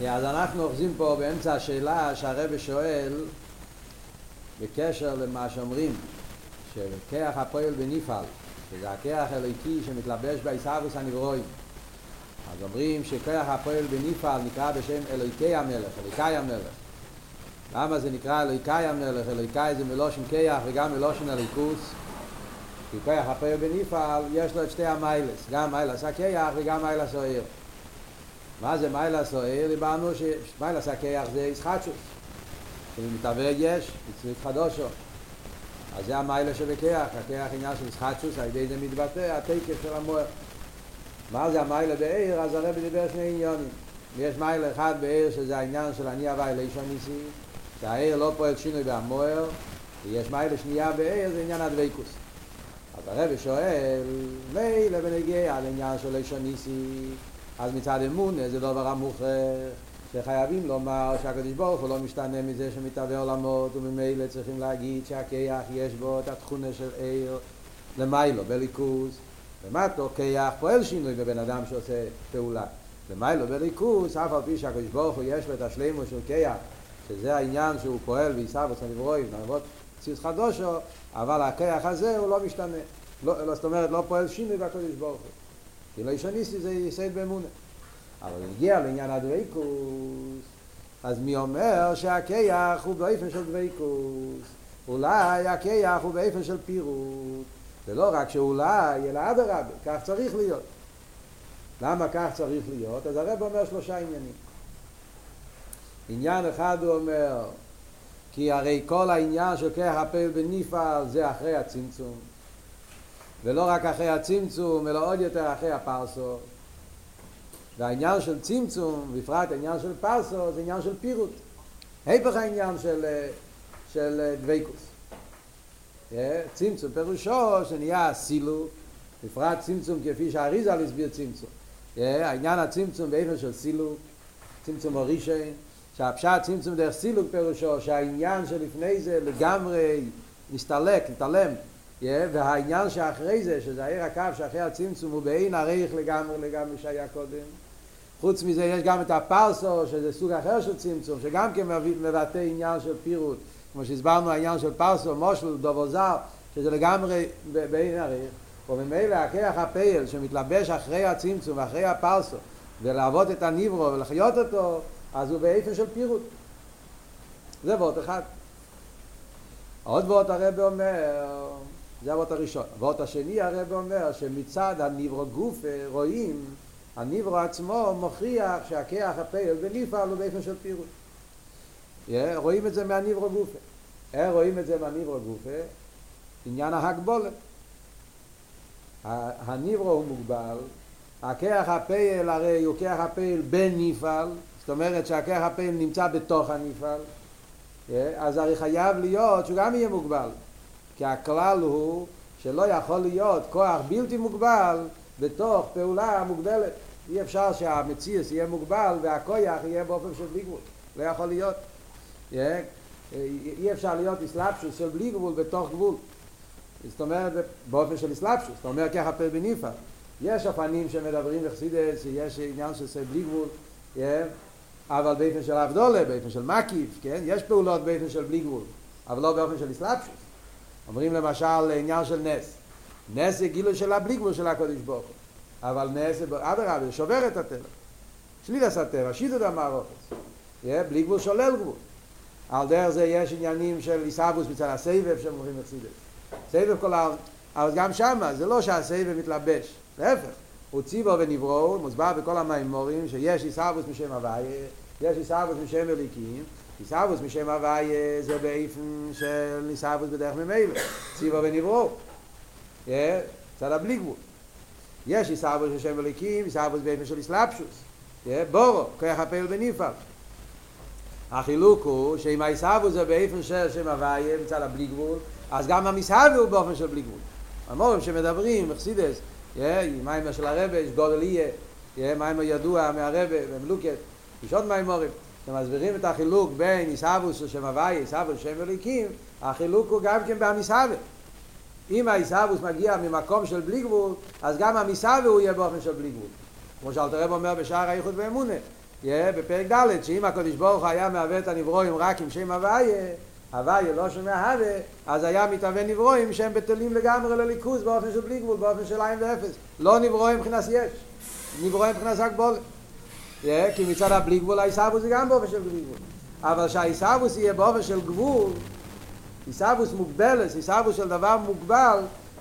אז אנחנו אוחזים פה באמצע השאלה שהרבא שואל בקשר למה שאומרים שכח הפועל בניפעל שזה הכח אלוהיקי שמתלבש בעיסאוויס הנברואים. אז אומרים שכח הפועל בניפעל נקרא בשם אלוהיקי המלך, אלוהיקי המלך. למה זה נקרא אלוהיקי המלך? אלוהיקי זה מלושן כח וגם מלושן אלוהיקוס כי כח הפועל בניפעל יש לו את שתי המיילס גם מיילס הכח וגם מיילס העיר מה זה מיילס העיר? דיברנו שמיילס הכח זה ישחטשוס שמתהווה יש, יצריך חדושו אז זה המיילה שבכח, הכח עניין של ישחטשוס, על ידי זה מתבטא התקף של המוער מה זה המיילה בעיר? אז הרבי דיבר שני עניונים יש מיילה אחד בעיר שזה העניין של אני הווי לישון ניסי שהעיר לא פועל שינוי בהמוער ויש מיילה שנייה בעיר זה עניין הדוויקוס אז הרבי שואל מילא בנגיע על עניין של לישון ניסי אז מצד אמון זה דבר המוכרח שחייבים לומר שהקדוש ברוך הוא לא משתנה מזה שמתהווה עולמות וממילא צריכים להגיד שהכיח יש בו את התכונה של עיר. למיילו בליכוז? ומטו כיח פועל שינוי בבן אדם שעושה פעולה? למיילו בליכוז? אף על פי שהקדוש ברוך הוא יש לו את השלימו של כיח שזה העניין שהוא פועל ועיסה וצא נברואים נעבוד ציוס חדושו אבל הכיח הזה הוא לא משתנה. לא, זאת אומרת לא פועל שינוי בקדוש ברוך הוא כי לא ישניסי זה יסייד באמונה. אבל הגיע לעניין הדוויקוס אז מי אומר שהכיח הוא באופן של דוויקוס אולי הכיח הוא באופן של פירוט. זה לא רק שאולי אלא אדרבה כך צריך להיות. למה כך צריך להיות? אז הרב אומר שלושה עניינים. עניין אחד הוא אומר כי הרי כל העניין של כיח הפעל בניפעל זה אחרי הצמצום ולא רק אחרי הצמצום אלא עוד יותר אחרי הפרסות והעניין של צמצום, בפרט העניין של פרסו, זה עניין של פירוט. היפך העניין של, של דוויקוס. צמצום פירושו שנהיה סילוק, בפרט צמצום כפי שהאריזה הסביר צמצום. העניין הצמצום באופן של סילוק, צמצום הראשון, שהפשט צמצום דרך סילוק פירושו שהעניין שלפני זה לגמרי מסתלק, מתעלם, והעניין שאחרי זה, שזה העיר הקו שאחרי הצמצום הוא בעין עריך לגמרי לגמרי שהיה קודם, חוץ מזה יש גם את הפרסו, שזה סוג אחר של צמצום, שגם כן מבטא עניין של פירוט, כמו שהסברנו העניין של פרסו, מושל, דובו זר, שזה לגמרי בעין עריך, וממילא הכיח הפייל שמתלבש אחרי הצמצום ואחרי הפרסו, ולעבוד את הניברו ולחיות אותו, אז הוא באיפן של פירוט. זה וורט אחד. עוד וורט הרב אומר, זה הוורט הראשון. הוורט השני הרב אומר שמצד הניברו גוף רואים הניברו עצמו מוכיח שהכיח הפייל בניפעל הוא באופן של פירוט. Yeah, רואים את זה מהניברו גופה. איך רואים את זה מהניברו גופה? עניין ההגבולת. הניברו הוא מוגבל, הכיח הפייל הרי הוא כיח הפייל בניפעל, זאת אומרת שהכיח הפייל נמצא בתוך הניפעל, yeah, אז הרי חייב להיות שהוא גם יהיה מוגבל. כי הכלל הוא שלא יכול להיות כוח בלתי מוגבל בתוך פעולה מוגבלת. אי אפשר שהמציאס יהיה מוגבל והכויח יהיה באופן של בלי גבול. לא יכול להיות. אי אפשר להיות אסלאפשוס של בלי גבול בתוך גבול. זאת אומרת, באופן של אסלאפשוס. זאת אומרת, ככה פה בניפה. יש אופנים שמדברים בחסידס, שיש עניין של בלי גבול, אבל באופן של אבדולה, באופן של מקיף, כן? יש פעולות באופן של בלי גבול, אבל לא באופן של אסלאפשוס. אומרים למשל עניין של נס. נס זה גילוי של הבלי גבול של הקודש ברוך הוא. אבל נס זה אדרבה, שובר את הטבע. שלילס הטבע, שידוד המערוכת. בלי גבול שולל גבול. על דרך זה יש עניינים של עיסאוווס מצד הסבב שהם אומרים אכסידס. סבב כל העולם. אבל גם שמה, זה לא שהסבב מתלבש. להפך. הוא ציבו ונברו, מוסבר בכל המימורים, שיש עיסאוווס משם הוויה, יש עיסאוווס משם אליקים, עיסאוווס משם הוויה זה באיפן של עיסאוווס בדרך ממילא. ציבו ונברו. צד הבלי גבול. יש עיסאוווס של שם אליקים, עיסאוווס באיפן של אסלאפשוס. בורו, כוח הפעיל בניפל. החילוק הוא שאם העיסאוווס זה באיפן של שם הוויה מצד הבלי גבול, אז גם המסהווה הוא באופן של בלי גבול. המורים שמדברים, מחסידס, מיימר של הרבה, יש גודל יהיה, מיימר ידוע מהרבה, ומלוקת, יש עוד מיימורים, שמסבירים את החילוק בין עיסאוווס של שם הוויה, עיסאוווס של שם אליקים, החילוק הוא גם כן במסהווה. אם העיסאוווס מגיע ממקום של בלי גבול, אז גם המסהווה הוא יהיה באופן של בלי גבול. כמו שאלתר רב אומר בשער האיחוד באמונה, יהיה בפרק ד' שאם הקדוש ברוך היה מהווה את הנברואים רק עם שם הוויה, הוויה לא שומע הווה, אז היה מתהווה נברואים שהם בטלים לגמרי לליכוז באופן של בלי גבול, באופן של עין ואפס. לא נברואים מבחינת יש, נברואים מבחינת הגבולת. כי מצד הבלי גבול העיסאוווס זה גם באופן של בלי גבול. אבל שהעיסאוווס יהיה באופן של גבול, עיסאוווס מוגבלת, עיסאוווס של דבר מוגבל,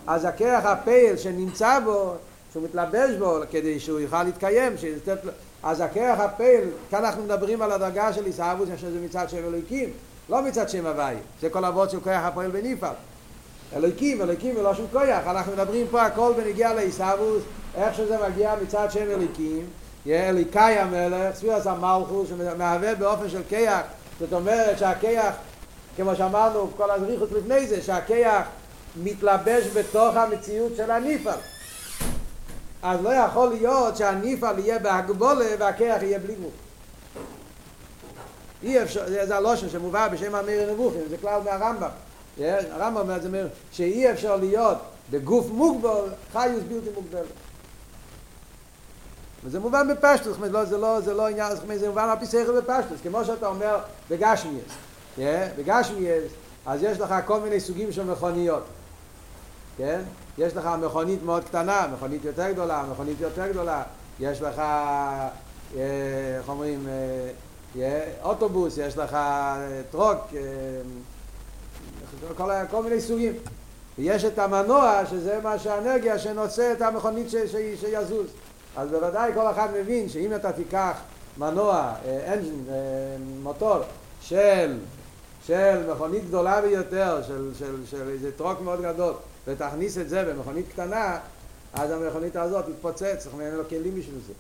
אז הכרך הפייל שנמצא בו, שהוא מתלבש בו כדי שהוא יוכל להתקיים, שיתת, אז הכרך הפייל, כאן אנחנו מדברים על הדרגה של עיסאוווס, שזה מצד שם אלוהיקים, לא מצד שם הוואי, זה כל אבות של כרך הפועל בנפעל. אלוהיקים, אלוהיקים ולא שום כוח, אנחנו מדברים פה הכל בנגיע לעיסאוווס, איך שזה מגיע מצד שם אלוהיקים, אליקאי המלך, ספירס המלכוס, שמהווה באופן של כיח, זאת אומרת שהכיח, כמו שאמרנו כל הזריחות לפני זה, שהכיח מתלבש בתוך המציאות של הניפל. אז לא יכול להיות שהניפל יהיה בהגבולה והכיח יהיה בלי גוף. אי אפשר, זה הלושן שמובא בשם המיר נבוכים, זה כלל מהרמב"ם. הרמב"ם אומר, זה אומר שאי אפשר להיות בגוף מוגבל, חיוס בלתי מוגבלת. וזה מובן בפשטוס, זאת אומרת, לא, זה לא, זה לא עניין, זאת אומרת, זה מובן על פי שכל בפשטוס, כמו שאתה אומר בגשמיאס, yeah, בגשמיאס, אז יש לך כל מיני סוגים של מכוניות, כן? יש לך מכונית מאוד קטנה, מכונית יותר גדולה, מכונית יותר גדולה, יש לך, איך אומרים, אוטובוס, יש לך טרוק, כל, כל מיני סוגים. ויש את המנוע, שזה מה שהאנרגיה שנושא את המכונית ש, ש, שיזוז. אז בוודאי כל אחד מבין שאם אתה תיקח מנוע, אנג'ין, מוטור של, של מכונית גדולה ביותר, של, של, של איזה טרוק מאוד גדול, ותכניס את זה במכונית קטנה, אז המכונית הזאת תתפוצץ, אומרת, אין לו כלים בשביל זה.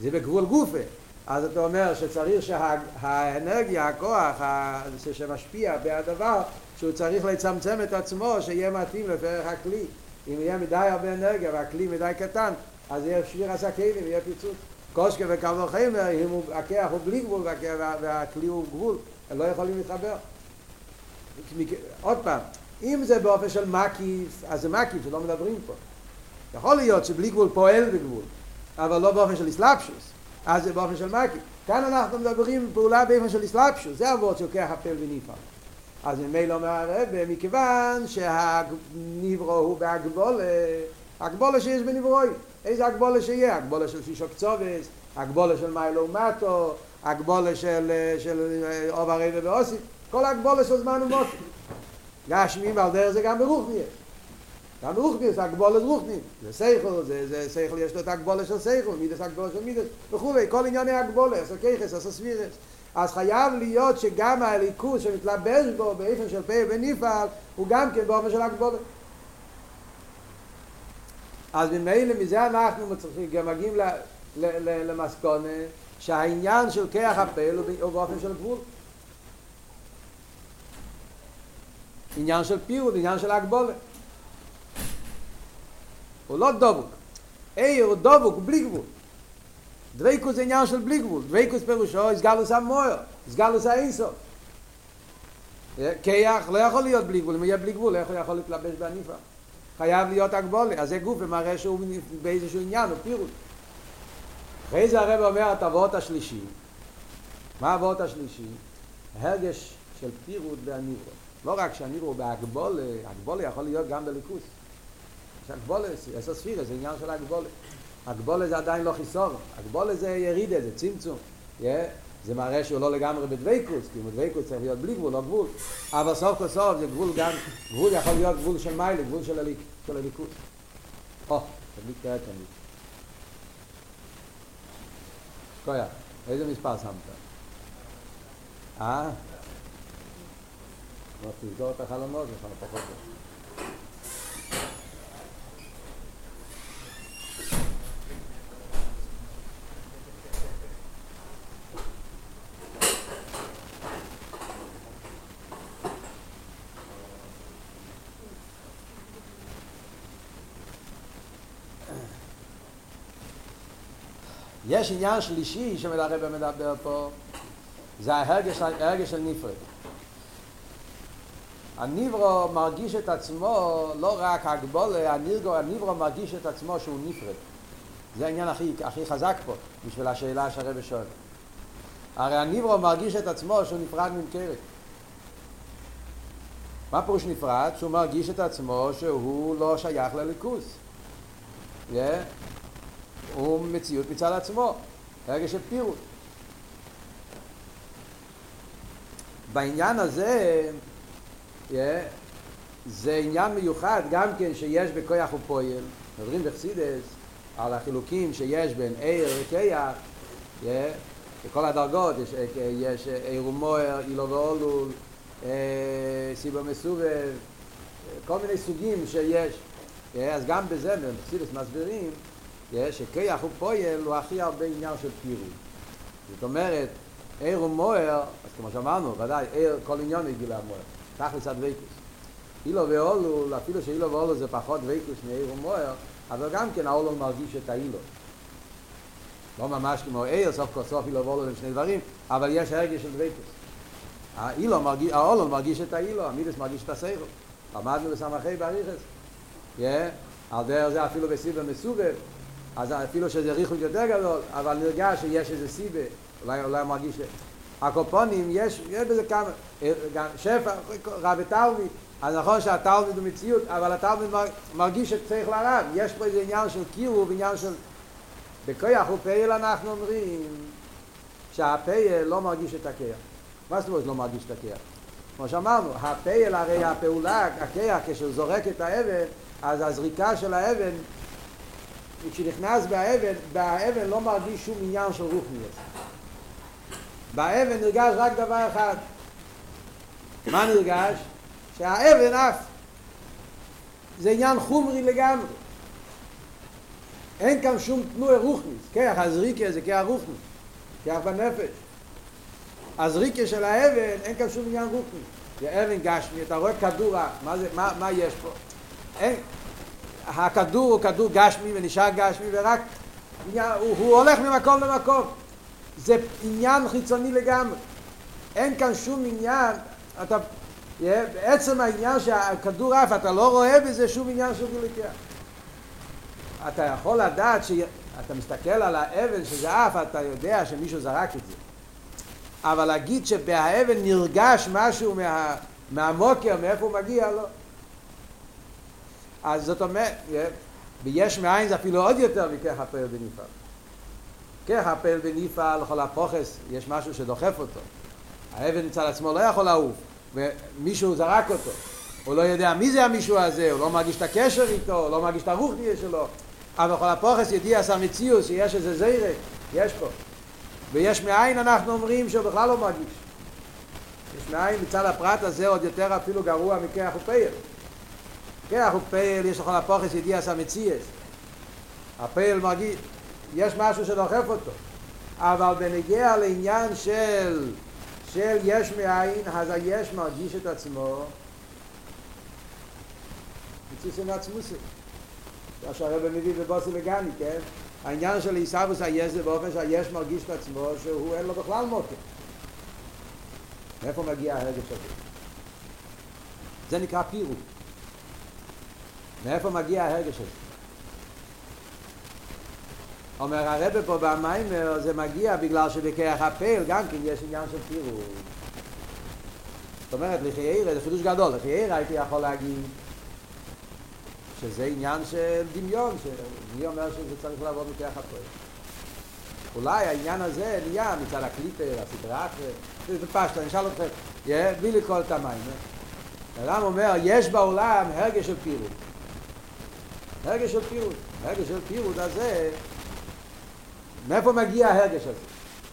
זה בגבול גופה. אז אתה אומר שצריך שהאנרגיה, הכוח שמשפיע בהדבר, שהוא צריך לצמצם את עצמו, שיהיה מתאים לפרח הכלי. אם יהיה מדי הרבה אנרגיה והכלי מדי קטן, אז יהיה שיר עשה כלים, יהיה פיצוץ. קושקה וקו וחמר, אם הכח הוא בלי גבול והכלי הוא גבול, הם לא יכולים להתחבר. עוד פעם, אם זה באופן של מקיף, אז זה מקיף, שלא מדברים פה. יכול להיות שבלי גבול פועל בגבול, אבל לא באופן של אסלאפשוס, אז זה באופן של מקיף. כאן אנחנו מדברים פעולה באופן של אסלאפשוס, זה הוורד של כח הפל וניפל. אז ממילא אומר הרב, מכיוון שהנברו הוא בהגבולה, הגבולה שיש בנברוי. איזה הגבולה שיהיה? הגבולה של שישו קצובס, הגבולה של מיילו ומטו, הגבולה של, של עובר רבע ואוסי, כל הגבולה של זמן ומוטי. גשמים ועל דרך זה גם ברוחני יש. גם ברוחני יש הגבולה של רוחני. זה סייכל, זה, זה סייכל יש לו את הגבולה של סייכל, מידס הגבולה של מידס וכולי, כל ענייני הגבולה, עשה כיחס, עשה סבירס. אז חייב להיות שגם הליכוז שמתלבש בו באופן של פה ונפעל הוא גם כן באופן של הגבולה. אז ממילא מזה אנחנו מצליחים, גם מגיעים למסקונה שהעניין של כח הפעל הוא באופן של גבול. עניין של פירוד, עניין של הגבולה. הוא לא דבוק. איר הוא דבוק בלי גבול. דוויקוס זה עניין של בלי גבול. דוויקוס פירושו, הסגלוס המויר, הסגלוס האינסוף. כיח לא יכול להיות בלי גבול, אם יהיה בלי גבול, איך הוא יכול להתלבש בעניפה? חייב להיות הגבולה, אז זה גוף ומראה שהוא באיזשהו עניין, הוא פירוט. אחרי זה הרב אומר את הוות השלישי. מה הוות השלישי? הרגש של פירוט והניברו. לא רק שהניברו בהגבולה, הגבולה יכול להיות גם בליכוס. יש הגבולה, עשר ספירה, זה עניין של הגבולה. הגבולה זה עדיין לא חיסור, הגבולה זה ירידה, זה צמצום. Yeah. זה מראה שהוא לא לגמרי בדוויקוס, כי בדוויקוס צריך להיות בלי גבול, לא גבול. אבל סוף כל סוף זה גבול גם, גבול יכול להיות גבול של מיילה, גבול של, הליק, של הליכוס. או, תמיד תראה תמיד. שקויה, איזה מספר שמת? אה? תסגור את החלונות, זה פחות יש עניין שלישי שמדבר מדבר פה, זה ההרגש, ההרגש של נפרד. הניברו מרגיש את עצמו, לא רק הגבולה, הניברו, הניברו מרגיש את עצמו שהוא נפרד. זה העניין הכי, הכי חזק פה, בשביל השאלה שהרבא שואל. הרי הניברו מרגיש את עצמו שהוא נפרד ממכרת. מה פירוש נפרד? שהוא מרגיש את עצמו שהוא לא שייך לליכוס. Yeah. הוא מציאות מצד עצמו, רגע של פירוט. בעניין הזה, yeah, זה עניין מיוחד גם כן שיש בכוח ופועל. מדברים בחסידס על החילוקים שיש בין עיר וכיח, yeah, בכל הדרגות, יש, יש עיר ומוער, אילו ואולול, סיבה מסובב, כל מיני סוגים שיש. אז גם בזה, בחסידס מסבירים, שכיח ופועל הוא הכי הרבה עניין של פירוד. זאת אומרת, עיר ומוער, אז כמו שאמרנו, ודאי, עיר, כל עניין הגיע למוער, תכלס עד ויקוס. אילו ואולול, אפילו שאילו ואולול זה פחות ויקוס מעיר ומוער, אבל גם כן האולול מרגיש את האילו. לא ממש כמו עיר, סוף כל סוף אילו ואולול הם שני דברים, אבל יש הרגש של ויקוס. האילו מרגיש, האולול מרגיש את האילו, המידס מרגיש את הסיירו. למדנו בסמכי בריחס. Yeah, על דרך זה אפילו בסיבה מסובב, אז אפילו שזה ריחוק יותר גדול, אבל נרגש שיש איזה סיבה, אולי, אולי מרגיש... הקופונים, יש, יש בזה כמה, גם שפע, רב ותלמיד, אז נכון שהתלמיד הוא מציאות, אבל התלמיד מרגיש שצריך לרב, יש פה איזה עניין של קירוב, עניין של... בכוח ופייל אנחנו אומרים שהפייל לא מרגיש את הכיח. מה זאת אומרת לא מרגיש את הכיח? כמו שאמרנו, הפייל הרי הפעולה, הכיח, כשהוא זורק את האבן, אז הזריקה של האבן כשנכנס באבן, באבן לא מרגיש שום עניין של רוחניות. באבן נרגש רק דבר אחד. מה נרגש? שהאבן עף. זה עניין חומרי לגמרי. אין כאן שום תנועה רוחנית. כיח הזריקה זה כיח רוחנית. כיח בנפש. הזריקה של האבן, אין כאן שום עניין רוחנית. זה אבן גשמי, אתה רואה כדור, מה, זה, מה, מה יש פה? אין, הכדור הוא כדור גשמי ונשאר גשמי ורק הוא, הוא הולך ממקום למקום. זה עניין חיצוני לגמרי. אין כאן שום עניין. אתה, בעצם העניין שהכדור עף אתה לא רואה בזה שום עניין של גיליקיה אתה יכול לדעת שאתה מסתכל על האבן שזה עף אתה יודע שמישהו זרק את זה. אבל להגיד שבאבן נרגש משהו מה, מהמוקר מאיפה הוא מגיע לא אז זאת אומרת, ביש מאין זה אפילו עוד יותר מכך הפעל בניפעל. כך הפעל בניפעל לכל הפוחס, יש משהו שדוחף אותו. האבן מצד עצמו לא יכול לעוף, ומישהו זרק אותו. הוא לא יודע מי זה המישהו הזה, הוא לא מרגיש את הקשר איתו, הוא לא מרגיש את הרוחניה שלו. אבל לכל הפוחס ידיע עשה מציאוס שיש איזה זירק, יש פה. ויש מאין אנחנו אומרים שהוא בכלל לא מרגיש. יש מאין מצד הפרט הזה עוד יותר אפילו גרוע מכך ופעל. כן, הוא פייל, יש לך לפוחס ידיע סמציאס. הפייל מרגיש, יש משהו שדוחף אותו. אבל בנגיע לעניין של, של יש מאין, אז היש מרגיש את עצמו. מציאס עם עצמוסי. זה שהרבא מביא בבוסי לגני, כן? העניין של עיסאוויס היש זה באופן שהיש מרגיש את עצמו שהוא אין לו בכלל מוקר. מאיפה מגיע הרגש הזה? זה נקרא פירוט. מאיפה מגיע הרגש הזה? אומר הרבה פה במיימר, זה מגיע בגלל שבכיח הפל גם כן יש עניין של פירור. זאת אומרת, לחיירה, זה חידוש גדול, לחיירה הייתי יכול להגיד שזה עניין של דמיון, שמי אומר שזה צריך לעבוד מכיח הפל. אולי העניין הזה נהיה מצד הקליפר, הסדרה זה פשטה, אני אשאל אתכם, בלי לקרוא את המיימר. הרם אומר, יש בעולם הרגש של פירור. הרגש של פירוט. הרגש של פירוט הזה, מאיפה מגיע הרגש הזה?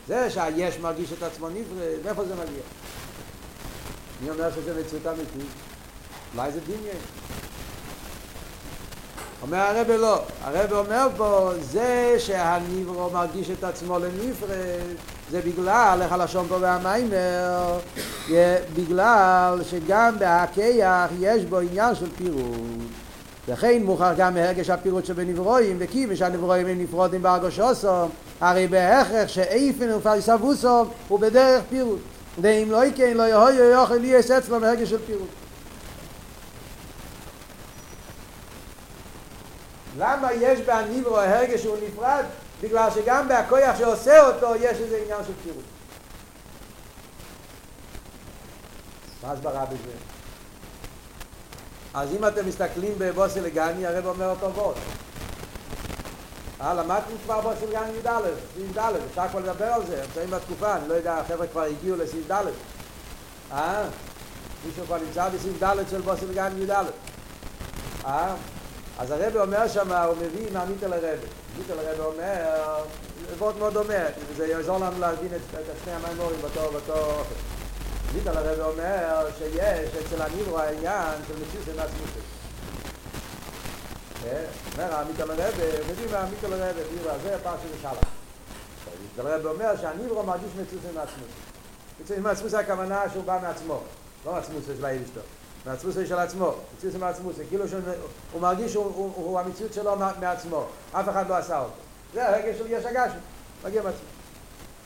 זה שהיש מרגיש את עצמו נפרד, מאיפה זה מגיע? מי אומר שזה מציאות אמיתית? אולי זה דמיין. אומר הרב לא, הרב אומר פה, זה שהניברו מרגיש את עצמו לנפרד, זה בגלל, איך הלשון פה והמיימר, בגלל שגם בהכיח יש בו עניין של פירוט. וכן מוכר גם מהרגש הפירוט שבנברואים וכיוון שהנברואים הם נפרודים בהרגושוסום הרי בהכרח שאיפן ופריסבוסום הוא בדרך פירוט ואם לא יקן לא יהוי יוכל לי יש אצלו מהרגש של פירוט למה יש בהניברו הרגש שהוא נפרד? בגלל שגם בהכויח שעושה אותו יש איזה עניין של פירוט. מה הסברה בזה? אז אם אתם מסתכלים בבוסי לגני, הרב אומר אותו וורד. אה, למדתם כבר בוסי לגני י"א, סעיף ד', אפשר כבר לדבר על זה, נמצאים בתקופה, אני לא יודע, החבר'ה כבר הגיעו לסעיף ד'. אה? מישהו כבר נמצא בסעיף ד' של בוסי לגני י"א. אה? אז הרב אומר שם, הוא מביא מעמית אל הרב. מעמית אל הרב אומר, זה מאוד דומה, זה יעזור לנו להבין את שני המימורים באותו אופן. מעמית אל הרב אומר שיש אצל הניברו העניין של מציאות של מעצמות. אומר העמית אל הרב, מביא מעמית אל הרב, זה הפעם של שלח. אל הרב אומר שהניברו מרגיש מציאות של מעצמות. מציאות של מעצמות זה הכוונה שהוא בא מעצמו, לא מעצמות של האיבשתו. מעצמוס של עצמו, מציאות מעצמוס, כאילו שהוא מרגיש שהוא המציאות שלו מעצמו, אף אחד לא עשה אותו. זה הרגש של יש הגשם, מגיע מעצמו.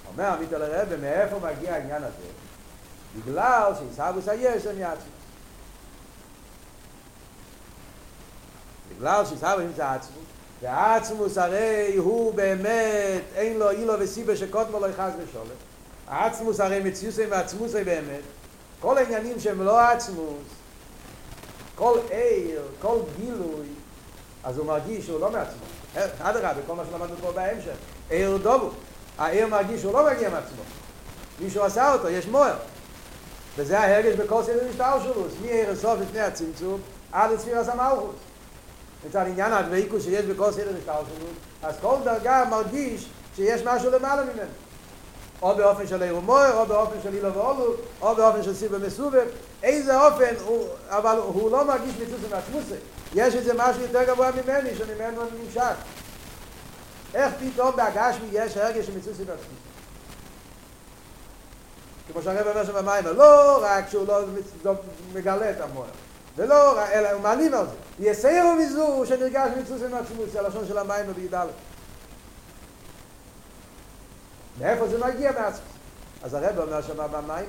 אומר עמית על הרב, מאיפה מגיע העניין הזה? בגלל שעיסאוווס היש זה מעצמו. בגלל שעיסאוווס נמצא עצמו, והעצמוס הרי הוא באמת, אין לו אילו וסיבה שקודמו לא יחז ושולט. העצמוס הרי מציאות מעצמוס באמת, כל העניינים שהם לא עצמוס, כל עיר, כל גילוי, אז הוא מרגיש שהוא לא מעצמו. עד הרבה, כל מה שלמדנו פה בהמשך. עיר דובו. העיר מרגיש שהוא לא מגיע מעצמו. מישהו עשה אותו, יש מוער. וזה ההרגש בכל סדר משטר שלו. מי הסוף לפני הצמצום, עד לצפיר עשה מלכוס. מצד עניין הדבקות שיש בכל סדר משטר שלו, אז כל דרגה מרגיש שיש משהו למעלה ממנו. או באופן של עיר ומוער, או באופן של אילו ואולו, או באופן של סיבה מסובב. איזה אופן, הוא, אבל הוא לא מרגיש מצוץ מעצמוסי. יש איזה משהו יותר גבוה ממני, שממנו אני נמשך. איך פתאום בהגשמי יש הרגש של מצוץ מעצמוסי? כמו שהרב אומר שם במים, לא רק שהוא לא מגלה את המוער, ולא רק, אלא הוא מעלים על זה. יסיירו מזו שנרגש מצוץ מעצמוסי, הלשון של המים בי"ד. מאיפה זה מגיע מעצמוס? אז הרב אומר שם במים,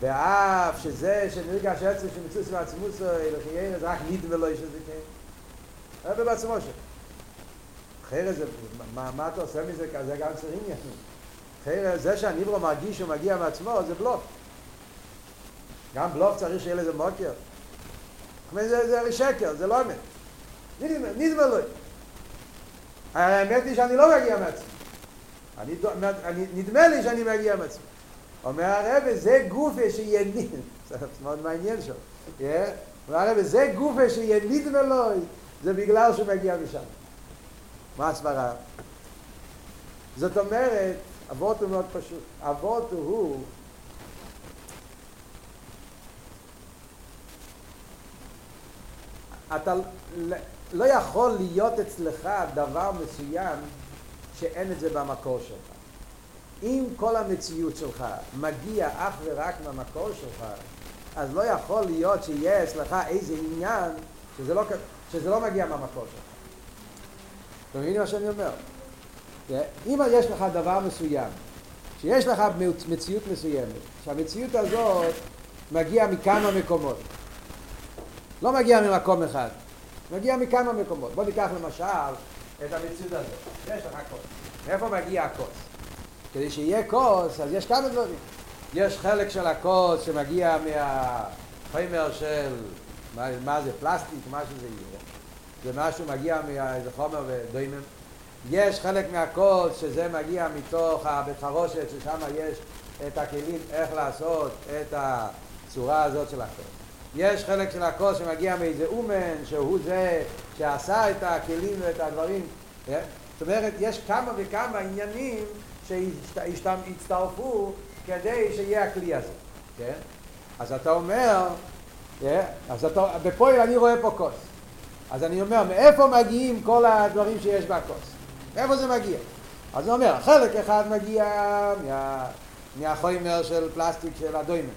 ואף שזה שנרגש עצם שמצוס מעצמוס אלוהי זה רק נדמה לו יש לזה כן. הרב בעצמו שם. אחרי זה, מה, אתה עושה מזה כזה גם צריכים יחים? אחרי זה שהניברו מרגיש שהוא מגיע מעצמו זה בלוף. גם בלוף צריך שיהיה לזה מוקר. זה, זה שקר, זה לא אמת. נדמה לו. האמת היא שאני לא מגיע מעצמי. אני, אני, נדמה לי שאני מגיע מעצמי. אומר הרב, זה גופה שיניד, זה מאוד מעניין שם, אומר הרב, זה גופה שיניד ולוי, זה בגלל שהוא מגיע משם. מה הסברה? זאת אומרת, אבות הוא מאוד פשוט. אבות הוא אתה לא יכול להיות אצלך דבר מסוים שאין את זה במקור שלך. אם כל המציאות שלך מגיע אך ורק מהמקור שלך, אז לא יכול להיות שיהיה אצלך איזה עניין שזה לא, שזה לא מגיע מהמקור שלך. אתם מבינים מה שאני אומר? אם יש לך דבר מסוים, שיש לך מציאות מסוימת, שהמציאות הזאת מגיעה מכמה מקומות, לא מגיע ממקום אחד, מגיע מכמה מקומות. בוא ניקח למשל את המציאות הזאת. יש לך כוס. מאיפה מגיע הכוס? כדי שיהיה כוס, אז יש כמה דברים. יש חלק של הכוס שמגיע מהחומר של, מה, מה זה, פלסטיק, מה שזה יהיה. זה משהו מגיע מאיזה חומר ודוימם. יש חלק מהכוס שזה מגיע מתוך הבית חרושת, ששם יש את הכלים איך לעשות את הצורה הזאת של הכוס. יש חלק של הכוס שמגיע מאיזה אומן, שהוא זה שעשה את הכלים ואת הדברים. זאת אומרת, יש כמה וכמה עניינים שהצטרפו כדי שיהיה הכלי הזה, כן? אז אתה אומר, אז אתה, בפועל אני רואה פה כוס. אז אני אומר, מאיפה מגיעים כל הדברים שיש בכוס? מאיפה זה מגיע? אז הוא אומר, חלק אחד מגיע מה, מהחומר של פלסטיק של הדוימן.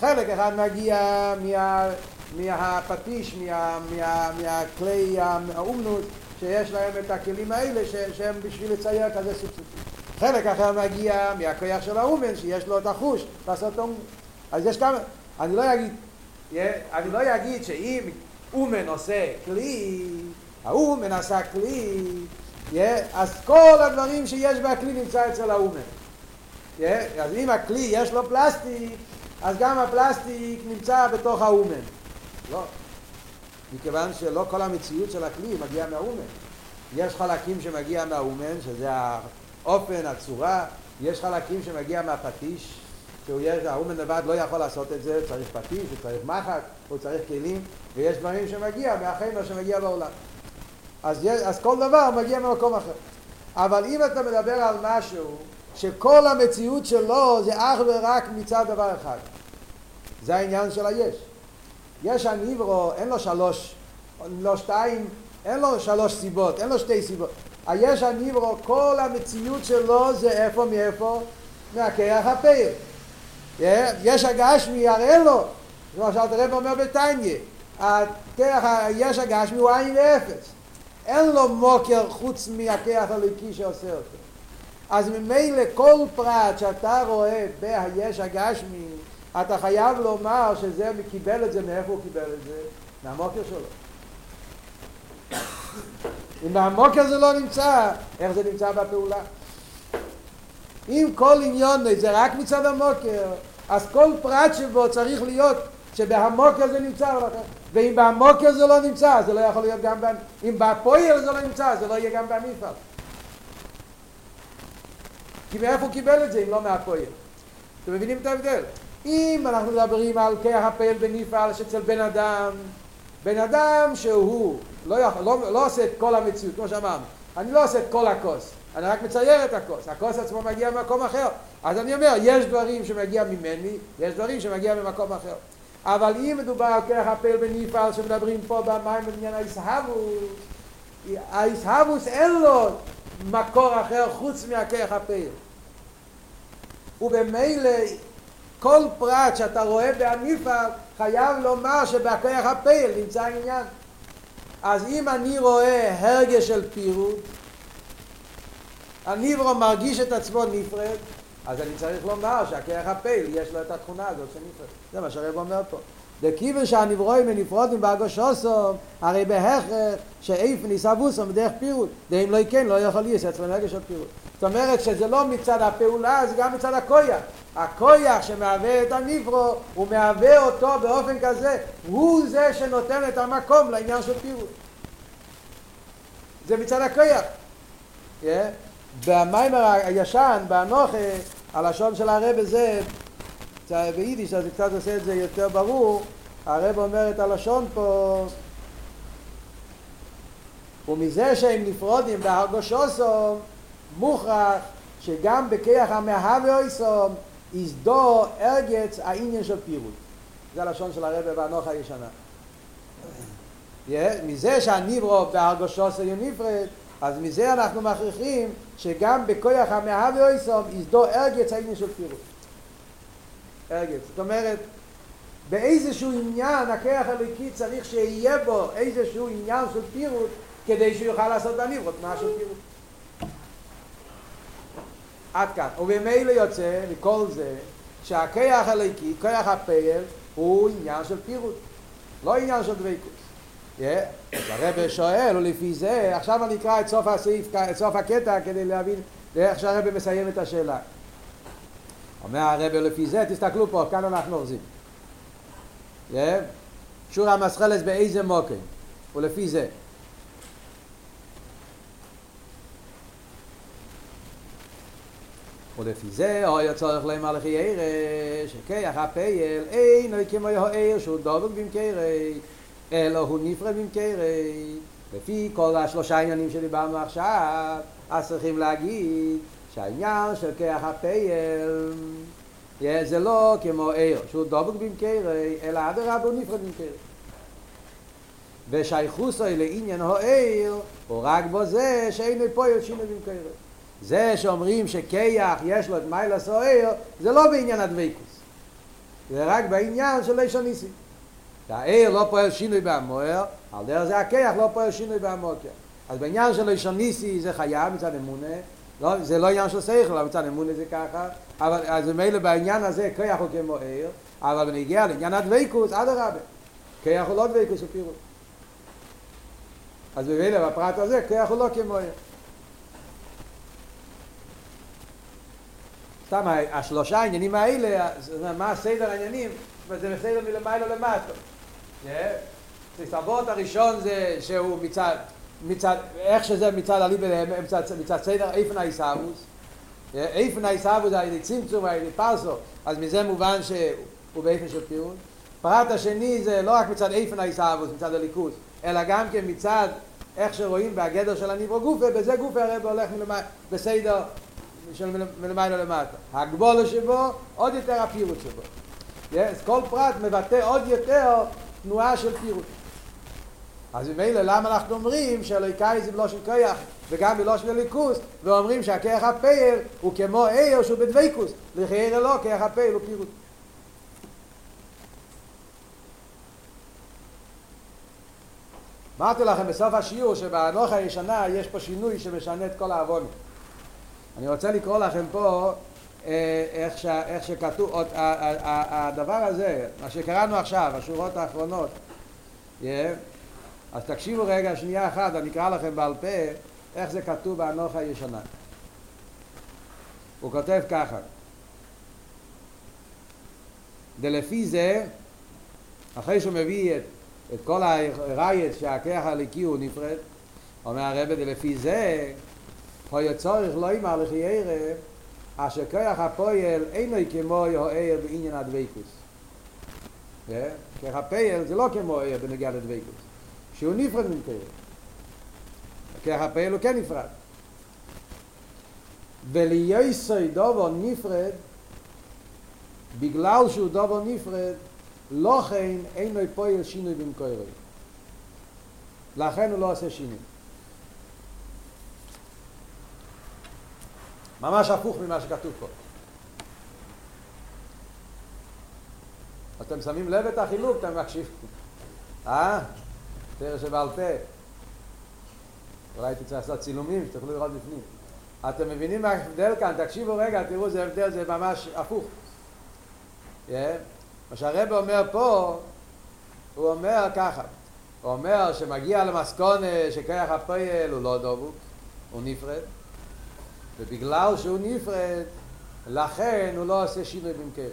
חלק אחד מגיע מה, מהפטיש, מה, מה, מהכלי האומנות שיש להם את הכלים האלה ש, שהם בשביל לצייר כזה סובסטוט. חלק אחר מגיע מהכוח של האומן שיש לו את החוש לעשות אומן. אז יש כמה, אני לא אגיד, אני לא אגיד שאם אומן עושה כלי, האומן עשה כלי, אז כל הדברים שיש בכלי נמצא אצל האומן. אז אם הכלי יש לו פלסטיק, אז גם הפלסטיק נמצא בתוך האומן. לא. מכיוון שלא כל המציאות של הכלי מגיעה מהאומן. יש חלקים שמגיע מהאומן, שזה האופן, הצורה, יש חלקים שמגיע מהפטיש, שהוא יש, האומן לבד לא יכול לעשות את זה, צריך פטיש, הוא צריך מחק, הוא צריך כלים, ויש דברים שמגיע מהחמר שמגיע בעולם. אז, אז כל דבר מגיע ממקום אחר. אבל אם אתה מדבר על משהו שכל המציאות שלו זה אך ורק מצד דבר אחד, זה העניין של היש. יש הניברו, אין לו שלוש, לא שתיים, אין לו שלוש סיבות, אין לו שתי סיבות. היש הניברו, כל המציאות שלו זה איפה מאיפה? מהכיח הפעיל. יש הגשמי, הרי אין לו, שאלת הרב אומר בטניה, יש הגשמי הוא עין ואפס. אין לו מוקר חוץ מהכיח הליקי שעושה אותו. אז ממילא כל פרט שאתה רואה בהיש הגשמי, אתה חייב לומר שזה קיבל את זה, מאיפה הוא קיבל את זה? מהמוקר שלו. אם במוקר זה לא נמצא, איך זה נמצא בפעולה? אם כל עניון זה רק מצד המוקר, אז כל פרט שבו צריך להיות שבהמוקר זה נמצא ואם במוקר זה לא נמצא, זה לא יכול להיות גם. אם בפועל זה לא נמצא, זה לא יהיה גם במפעל. כי מאיפה הוא קיבל את זה אם לא מהפועל? אתם מבינים את ההבדל? אם אנחנו מדברים על כיח הפעל בנפעל שאצל בן אדם, בן אדם שהוא לא, יכול, לא, לא עושה את כל המציאות, כמו שאמרנו, אני לא עושה את כל הכוס, אני רק מצייר את הכוס, הכוס עצמו מגיע ממקום אחר. אז אני אומר, יש דברים שמגיע ממני, יש דברים שמגיע ממקום אחר. אבל אם מדובר על כיח הפעל בנפעל שמדברים פה במים בעניין האיסהבוס, האיסהבוס אין לו מקור אחר חוץ מהכיח הפעל. ובמילא כל פרט שאתה רואה בהניפל חייב לומר שבכוח הפעיל נמצא העניין. אז אם אני רואה הרגש של פירוט, הניברו מרגיש את עצמו נפרד, אז אני צריך לומר שהכרך הפעיל יש לו את התכונה הזאת של נפרד. זה מה שהרב אומר פה. דכיוון שהנברואים מנפרודים באגושוסום, הרי בהכרח שאיפן יסבוסום בדרך פירוט, דאם לא יקן לא יכול להיות אצלנו הרגש של פירוט. זאת אומרת שזה לא מצד הפעולה, זה גם מצד הכויח. הכויח שמהווה את הנברו, הוא מהווה אותו באופן כזה, הוא זה שנותן את המקום לעניין של פירוט. זה מצד הכויח. Yeah. במיימר הישן, באנוכה, הלשון של הרב זה, ביידיש, אז קצת עושה את זה יותר ברור, הרב אומר את הלשון פה, ומזה שהם נפרודים בהרגושוסום, מוכרח שגם בכיח המאהבה אויסום יזדו ארגץ העניין של פירוט. זה הלשון של הרב באנוך הישנה. מזה שהניברו בהרגושוסו יוניפרד, אז מזה אנחנו מכריחים שגם בכוח המאהבה אויסום יזדו ארגץ העניין של פירוט. ארגץ. זאת אומרת, באיזשהו עניין הכיח הליקי צריך שיהיה בו איזשהו עניין של פירוט כדי שהוא יוכל לעשות בניברות של פירוט. עד כאן. ובמילא יוצא מכל זה שהכיח הליקי, כיח הפייל, הוא עניין של פירוט, לא עניין של דבקות. הרב שואל, ולפי זה, עכשיו אני אקרא את סוף הסעיף, את סוף הקטע כדי להבין איך שהרב מסיים את השאלה. אומר הרב לפי זה, תסתכלו פה, כאן אנחנו אורזים. Yeah. שור המסחלס באיזה מוקם, ולפי זה. ולפי זה אוי הצורך על אחי ערש, שכיח הפייל אין אוי כמו יהו ער שהוא דובל במקרי אלא הוא נפרד במקרי לפי כל השלושה עניינים שדיברנו עכשיו אז צריכים להגיד שהעניין של כיח הפייל זה לא כמו ער שהוא דובל במקרי אלא עד הרב הוא נפרד במקרי ושייכוסו לעניין הער הוא רק בו זה שאין פועל שינוי במקרי זה שאומרים שכיח יש לו את מיילה סוער, זה לא בעניין הדבקוס. זה רק בעניין של לישון ניסים. הער לא פועל שינוי במוער, על דרך זה הכיח לא פועל שינוי במוקר. אז בעניין של לישון ניסי זה חייב מצד אמונה, לא, זה לא עניין של שכל, אבל מצד אמונה זה ככה, אבל אז מילא בעניין הזה כיח הוא כמו ער, אבל בנגיע לעניין הדבקוס, עד הרבה. כיח הוא לא דבקוס, הוא. אז במילה בפרט הזה כיח הוא לא כמו עיר. סתם השלושה העניינים האלה, מה הסדר העניינים, זה בסדר מלמעלה למטה. הסבות הראשון זה שהוא מצד, מצד, איך שזה מצד הליבה, מצד, מצד סדר איפן האיסאבוס, איפן האיסאבוס זה הידי צמצום, הידי פרסו, אז מזה מובן שהוא באיפן של פירוט. פרט השני זה לא רק מצד איפן האיסאבוס, מצד הליכוס, אלא גם כן מצד איך שרואים בהגדר של הניברו גופה, בזה גופה הרב הולך מלמעלה, בסדר של מלמעלה למטה. הגבולה שבו, עוד יותר הפירוט שבו. אז כל פרט מבטא עוד יותר תנועה של פירוט. אז ממילא למה אנחנו אומרים שאלוהיקאי זה בלושן כיח וגם בלושן הליכוס ואומרים שהכיח הפעל הוא כמו איר שהוא בדוויקוס לחייר אלו כיח הפעל הוא פירוט. אמרתי לכם בסוף השיעור שבאנוך הישנה יש פה שינוי שמשנה את כל העוונים אני רוצה לקרוא לכם פה איך, ש, איך שכתוב, הדבר הזה, מה שקראנו עכשיו, השורות האחרונות, yeah, אז תקשיבו רגע שנייה אחת, אני אקרא לכם בעל פה איך זה כתוב באנוך הישנה. הוא כותב ככה: דלפי זה, אחרי שהוא מביא את, את כל הרייס שהכיח הליקי הוא נפרד, אומר הרבה דלפי זה, הוא יצורך לא ימר לכי ערב, אשר כיח הפועל אינו כמו יהוער בעניין הדוויקוס. כיח הפועל זה לא כמו ער בנגיע לדוויקוס. שהוא נפרד ממקרה. ככה הפעל הוא כן נפרד. וליוסי דובו נפרד, בגלל שהוא דובו נפרד, לא כן אינו פועל שינוי במקורו. לכן הוא לא עושה שינוי. ממש הפוך ממה שכתוב פה. אתם שמים לב את החילוק, אתם מקשיבים. אה? תראה שבעל פה. אולי צריך לעשות צילומים, שתוכלו לראות בפנים. אתם מבינים מה ההבדל כאן? תקשיבו רגע, תראו, זה הבדל, זה ממש הפוך. Yeah. מה שהרב אומר פה, הוא אומר ככה, הוא אומר שמגיע למסכון שכיח הפועל הוא לא דבוק, הוא נפרד, ובגלל שהוא נפרד, לכן הוא לא עושה שינוי במקרת.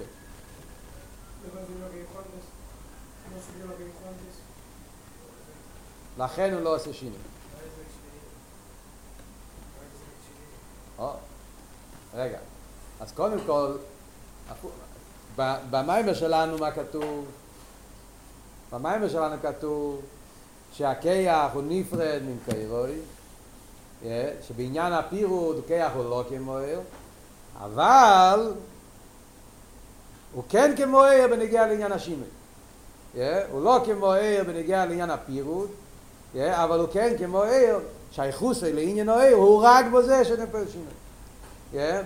לכן הוא לא עושה שינוי. רגע, אז קודם כל, במיימר שלנו מה כתוב? במיימר שלנו כתוב שהכיח הוא נפרד ממקיירוי, שבעניין הפירוד כיח הוא לא כמו עיר, אבל הוא כן כמו עיר בנגיע לעניין השימן. הוא לא כמו עיר בנגיע לעניין הפירוד, אבל הוא כן כמו עיר, שייכוס לעניין העיר הוא רק בזה שנפל שינוי.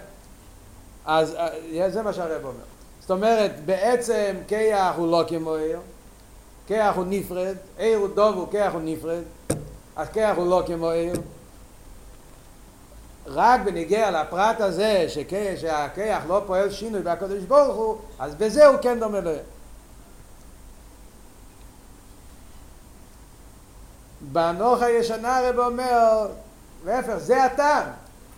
אז זה מה שהרב אומר. זאת אומרת, בעצם כיח הוא לא כמו עיר, כיח הוא נפרד, עיר הוא דוב הוא כיח הוא נפרד, אז כיח הוא לא כמו עיר. רק בניגיע לפרט הזה שהכיח לא פועל שינוי בקדוש ברוך הוא, אז בזה הוא כן דומה לעיר. בנוח הישנה הרב אומר, להפך, זה הטעם.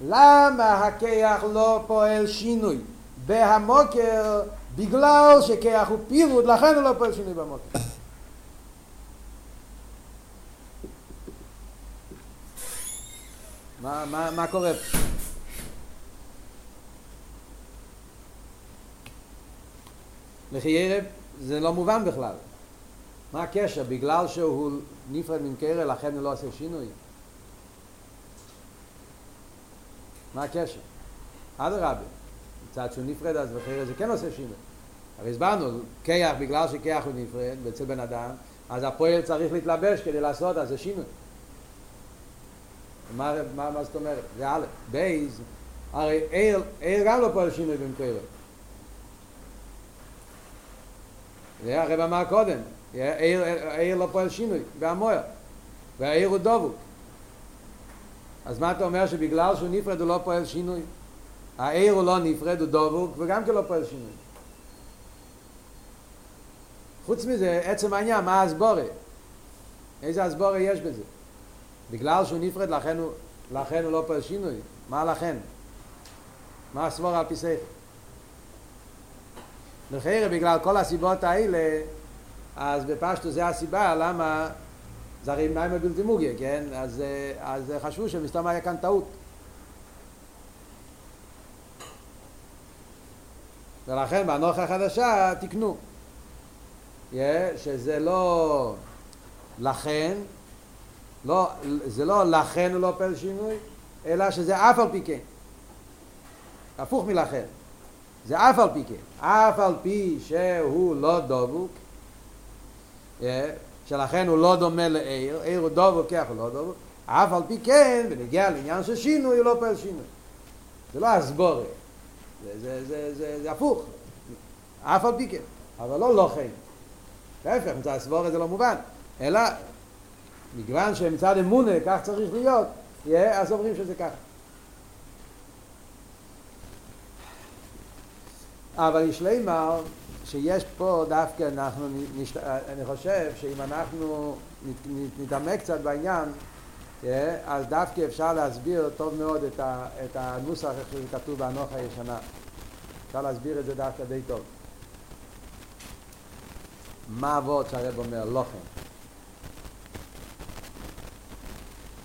למה הכיח לא פועל שינוי בהמוקר בגלל שכיח הוא פירוד, לכן הוא לא פועל שינוי במוקר. מה, מה, מה קורה? לחיירב זה לא מובן בכלל. מה הקשר? בגלל שהוא נפרד ממקרא, לכן הוא לא עושה שינוי? מה הקשר? אדרבה, מצד שהוא נפרד אז בחרא זה כן עושה שינוי. הרי הסברנו, כיח, בגלל שכיח הוא נפרד אצל בן אדם, אז הפועל צריך להתלבש כדי לעשות, אז זה שינוי. מה, מה, מה זאת אומרת? זה א', בייז, הרי עיר, עיר גם לא פועל שינוי במקרא. זה הרב אמר קודם, העיר לא פועל שינוי, והמוער, והעיר הוא דבוק. אז מה אתה אומר שבגלל שהוא נפרד הוא לא פועל שינוי? העיר הוא לא נפרד, הוא דבוק, וגם כן לא פועל שינוי. חוץ מזה, עצם העניין, מה הסבורה? איזה הסבורה יש בזה? בגלל שהוא נפרד לכן הוא, לכן הוא לא פועל שינוי. מה לכן? מה הסבור על פי שכל? לכן בגלל כל הסיבות האלה, אז בפשטו זה הסיבה למה זה הרי מים הבלתי מוגיה, כן? אז, אז חשבו שמסתום היה כאן טעות. ולכן באנוכה החדשה תקנו. Yeah, שזה לא לכן, לא, זה לא לכן הוא לא פועל שינוי, אלא שזה אף על פי כן. הפוך מלכן. זה אף על פי כן. אף על פי שהוא לא דבוק, yeah, שלכן הוא לא דומה לעיר, עיר הוא דבוק, כך הוא לא דבוק, אף על פי כן, ונגיע לעניין של שינוי, הוא לא פועל שינוי. זה לא הסבורת. זה, זה, זה, זה, זה הפוך. אף על פי כן. אבל לא כן. להפך, מצד הסבורת זה לא מובן. אלא, מכיוון שמצד אמונה כך צריך להיות, יהיה, אז אומרים שזה ככה. אבל יש לימר שיש פה דווקא אנחנו, נשת... אני חושב שאם אנחנו נתעמק קצת בעניין, אז דווקא אפשר להסביר טוב מאוד את, ה... את הנוסח איך שזה כתוב באנוך הישנה. אפשר להסביר את זה דווקא די טוב. מה אבות שהרב אומר? לוחם.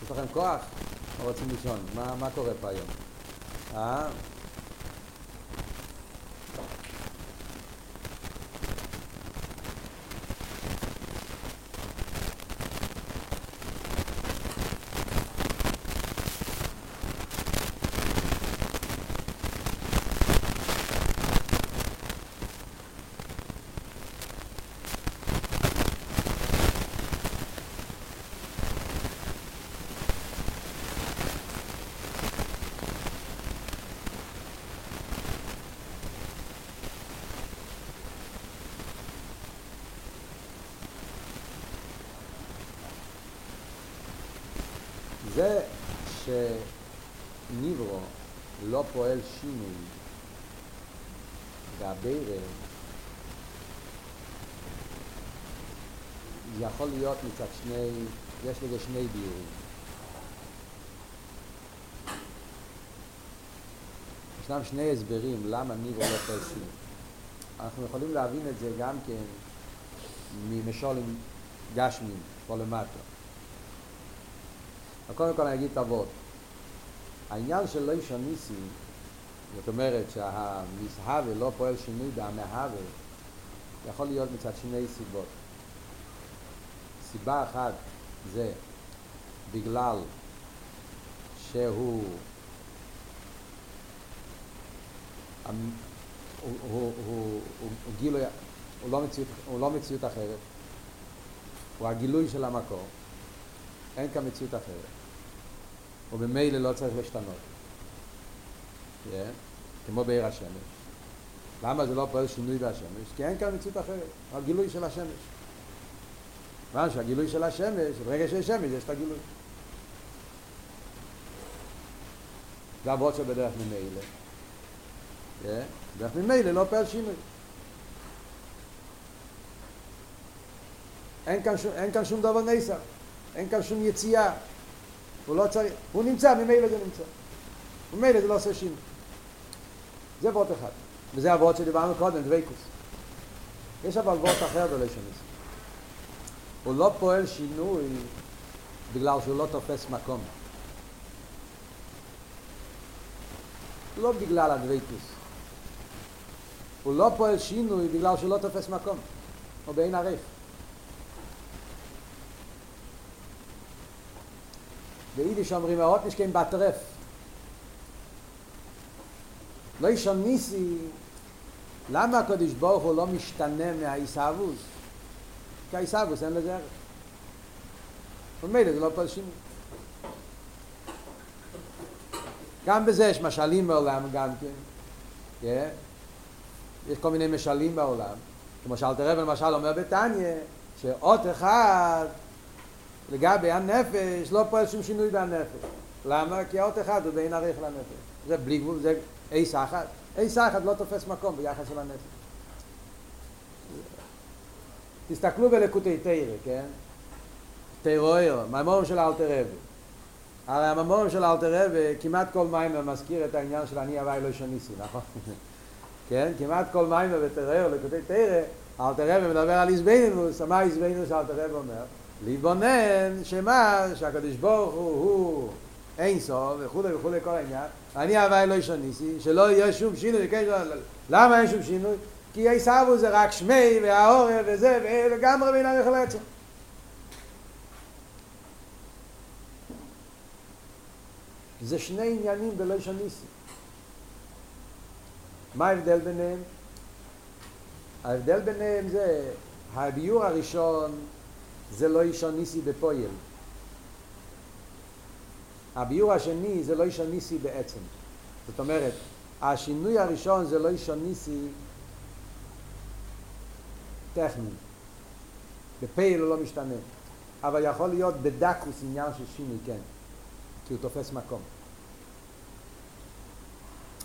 יש לכם כוח? או רוצים לישון? מה, מה קורה פה היום? אה? זה שניברו לא פועל שינוי והבירה יכול להיות מצד שני, יש לזה שני ביורים. ישנם שני הסברים למה ניברו לא פועל שינוי. אנחנו יכולים להבין את זה גם כן ממשולים גשמים פה למטה. קודם כל אני אגיד את אבות. העניין של לא איש הניסי, זאת אומרת שהמסהווה לא פועל שינוי בהמהווה, יכול להיות מצד שני סיבות. סיבה אחת זה בגלל שהוא הוא לא מציאות אחרת, הוא הגילוי של המקור, אין כאן מציאות אחרת. ובמילא לא צריך להשתנות. Yeah. כמו בעיר השמש. למה זה לא פועל שינוי בהשמש? כי אין כאן מציאות אחרת, הגילוי של השמש. כיוון שהגילוי של השמש, ברגע שיש שמש יש את הגילוי. זה אבות שבדרך ממילא. Yeah. דרך ממילא לא פועל שינוי. אין כאן, שום, אין כאן שום דבר נסר, אין כאן שום יציאה. הוא לא צריך, הוא נמצא, ממילא זה נמצא. ממילא זה לא עושה שינוי. זה וורט אחד. וזה הוורט שדיברנו קודם, דוויקוס. יש אבל וורט אחר בלשון הזה. הוא לא פועל שינוי בגלל שהוא לא תופס מקום. לא בגלל הדוויקוס. הוא לא פועל שינוי בגלל שהוא לא תופס מקום. או בעין עריך. ביידיש אומרים האות נשכן בטרף. לא יש ניסי, למה הקדוש ברוך הוא לא משתנה מהעיסאוווס? כי העיסאוווס אין לזה ערך. ומילא זה לא שינוי. גם בזה יש משלים בעולם גם כן. יש כל מיני משלים בעולם. כמו שאלתר רב למשל אומר בתניא, שאות אחד לגבי הנפש לא פועל שום שינוי בנפש. למה? כי האות אחד הוא בין עריך לנפש. זה בלי גבול, זה אי סחת. אי סחת לא תופס מקום ביחס של הנפש. תסתכלו בלקוטי תרא, כן? תירואר, מהמורים של אלתר רבי. הרי הממורים של אלתר רב כמעט כל מים מזכיר את העניין של אני הווי לא שניסי, נכון? כן? כמעט כל מים ותראה לכותי תראה, אלתר רב מדבר על איזבנינוס, מה איזבנינוס אלתר רב אומר? להתבונן שמה, שהקדוש ברוך הוא הוא אין סוף וכולי וכולי כל העניין, אני הווי לא שניסי, שלא יהיה שום שינוי, למה אין שום שינוי? כי עיסאוו זה רק שמי והעורף וזה, ולגמרי בין הלך לעצם. זה שני עניינים בלשון ניסי. מה ההבדל ביניהם? ההבדל ביניהם זה, הביור הראשון זה לא אישון ניסי בפויל. הביור השני זה לא אישון ניסי בעצם. זאת אומרת, השינוי הראשון זה לא אישון ניסי טכני. בפייל הוא לא משתנה. אבל יכול להיות בדקוס עניין של שינוי, כן. כי הוא תופס מקום.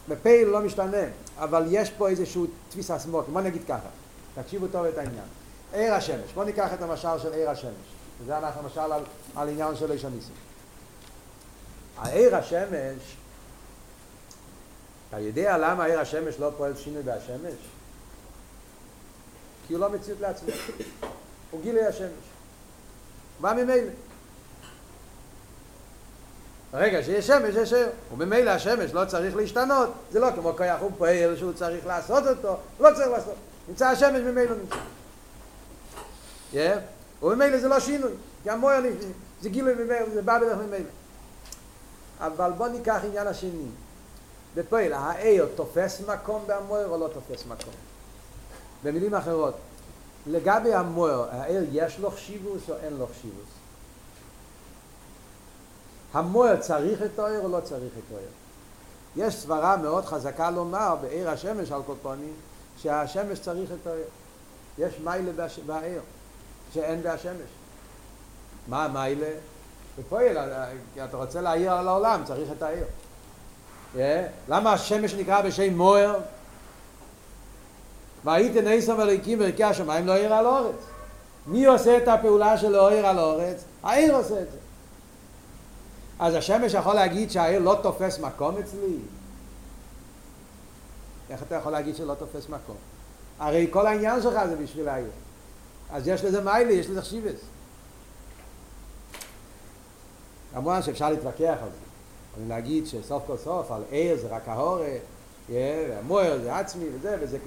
בפייל לא משתנה, אבל יש פה איזשהו תפיס הסמוק. בוא נגיד ככה, תקשיבו טוב את העניין. עיר השמש, בוא ניקח את המשל של עיר השמש. וזה אנחנו למשל על, על עניין של איש הניסים. העיר השמש, אתה יודע למה עיר השמש לא פועל שינוי בהשמש? כי הוא לא מציאות לעצמו. הוא גילוי השמש. מה ממילא? רגע שיש שמש יש עיר, וממילא השמש לא צריך להשתנות, זה לא כמו כוח הוא פועל שהוא צריך לעשות אותו, לא צריך לעשות, נמצא השמש ממילא נמצא. וממילא זה לא שינוי, כי המויר זה גילוי ממילא, זה בא בדרך ממילא. אבל בוא ניקח עניין השני. בפועל, העיר תופס מקום בהמויר או לא תופס מקום? במילים אחרות, לגבי המויר, העיר יש לו חשיבוס או אין לו חשיבוס? המוער צריך את האור או לא צריך את האור? יש סברה מאוד חזקה לומר בעיר השמש על כל פנים שהשמש צריך את האור. יש מיילה בעיר שאין בהשמש. מה המיילה? בפועל, אתה רוצה להעיר על העולם, צריך את העיר. Yeah. למה השמש נקרא בשם מוער? והייתן עשר מליקים וערכי השמיים לא העיר על אורץ. מי עושה את הפעולה של לא על אורץ? העיר עושה את זה. אז השמש יכול להגיד שהעיר לא תופס מקום אצלי? איך אתה יכול להגיד שלא תופס מקום? הרי כל העניין שלך זה בשביל העיר. אז יש לזה מיילי, יש לזה חשיבס. כמובן שאפשר להתווכח על זה. אבל להגיד שסוף כל סוף על עיר זה רק ההורה, והמוער זה עצמי וזה וזה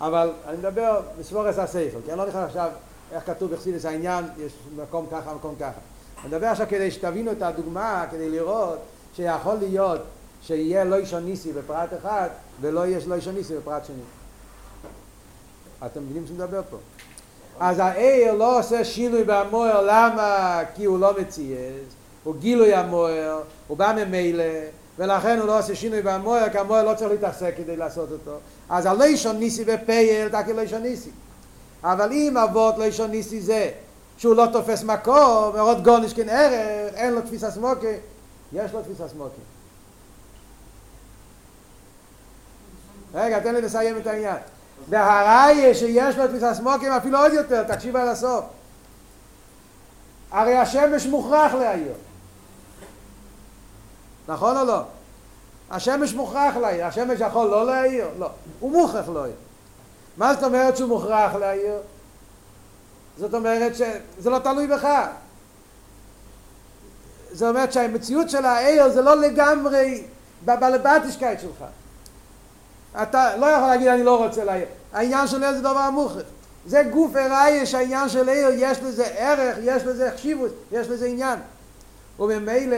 אבל אני מדבר בסבורס הספר, כי אני לא נכנס עכשיו איך כתוב בחסידס העניין, יש מקום ככה, מקום ככה. אני מדבר עכשיו כדי שתבינו את הדוגמה, כדי לראות שיכול להיות שיהיה לא אישון ניסי בפרט אחד ולא יש לא אישון ניסי בפרט שני. אתם מבינים שאני מדבר פה? אז העיר לא עושה שינוי במוער, למה? כי הוא לא מצייז, הוא גילוי המוער, הוא בא ממילא, ולכן הוא לא עושה שינוי במוער, כי המוער לא צריך להתעסק כדי לעשות אותו. אז הלא אישון ניסי בפייל, תקי לא אישון ניסי. אבל אם אבות אישון ניסי זה שהוא לא תופס מקום, מרות גורניש כן ערך, אין לו תפיסה סמוקי, יש לו תפיסה סמוקי. רגע, תן לי לסיים את העניין. והראיה שיש לו תפיסה סמוקים אפילו עוד יותר, תקשיב עד הסוף. הרי השמש מוכרח להעיר. נכון או לא? השמש מוכרח להעיר. השמש יכול לא להעיר? לא. הוא מוכרח להעיר. מה זאת אומרת שהוא מוכרח להעיר? זאת אומרת שזה לא תלוי בך. זאת אומרת שהמציאות של העיר זה לא לגמרי בבלבטישקייט שלך. אתה לא יכול להגיד אני לא רוצה להעיר. העניין של עיר זה דבר מוכרח. זה גוף הראיה שהעניין של עיר יש לזה ערך, יש לזה חשיבות, יש לזה עניין. וממילא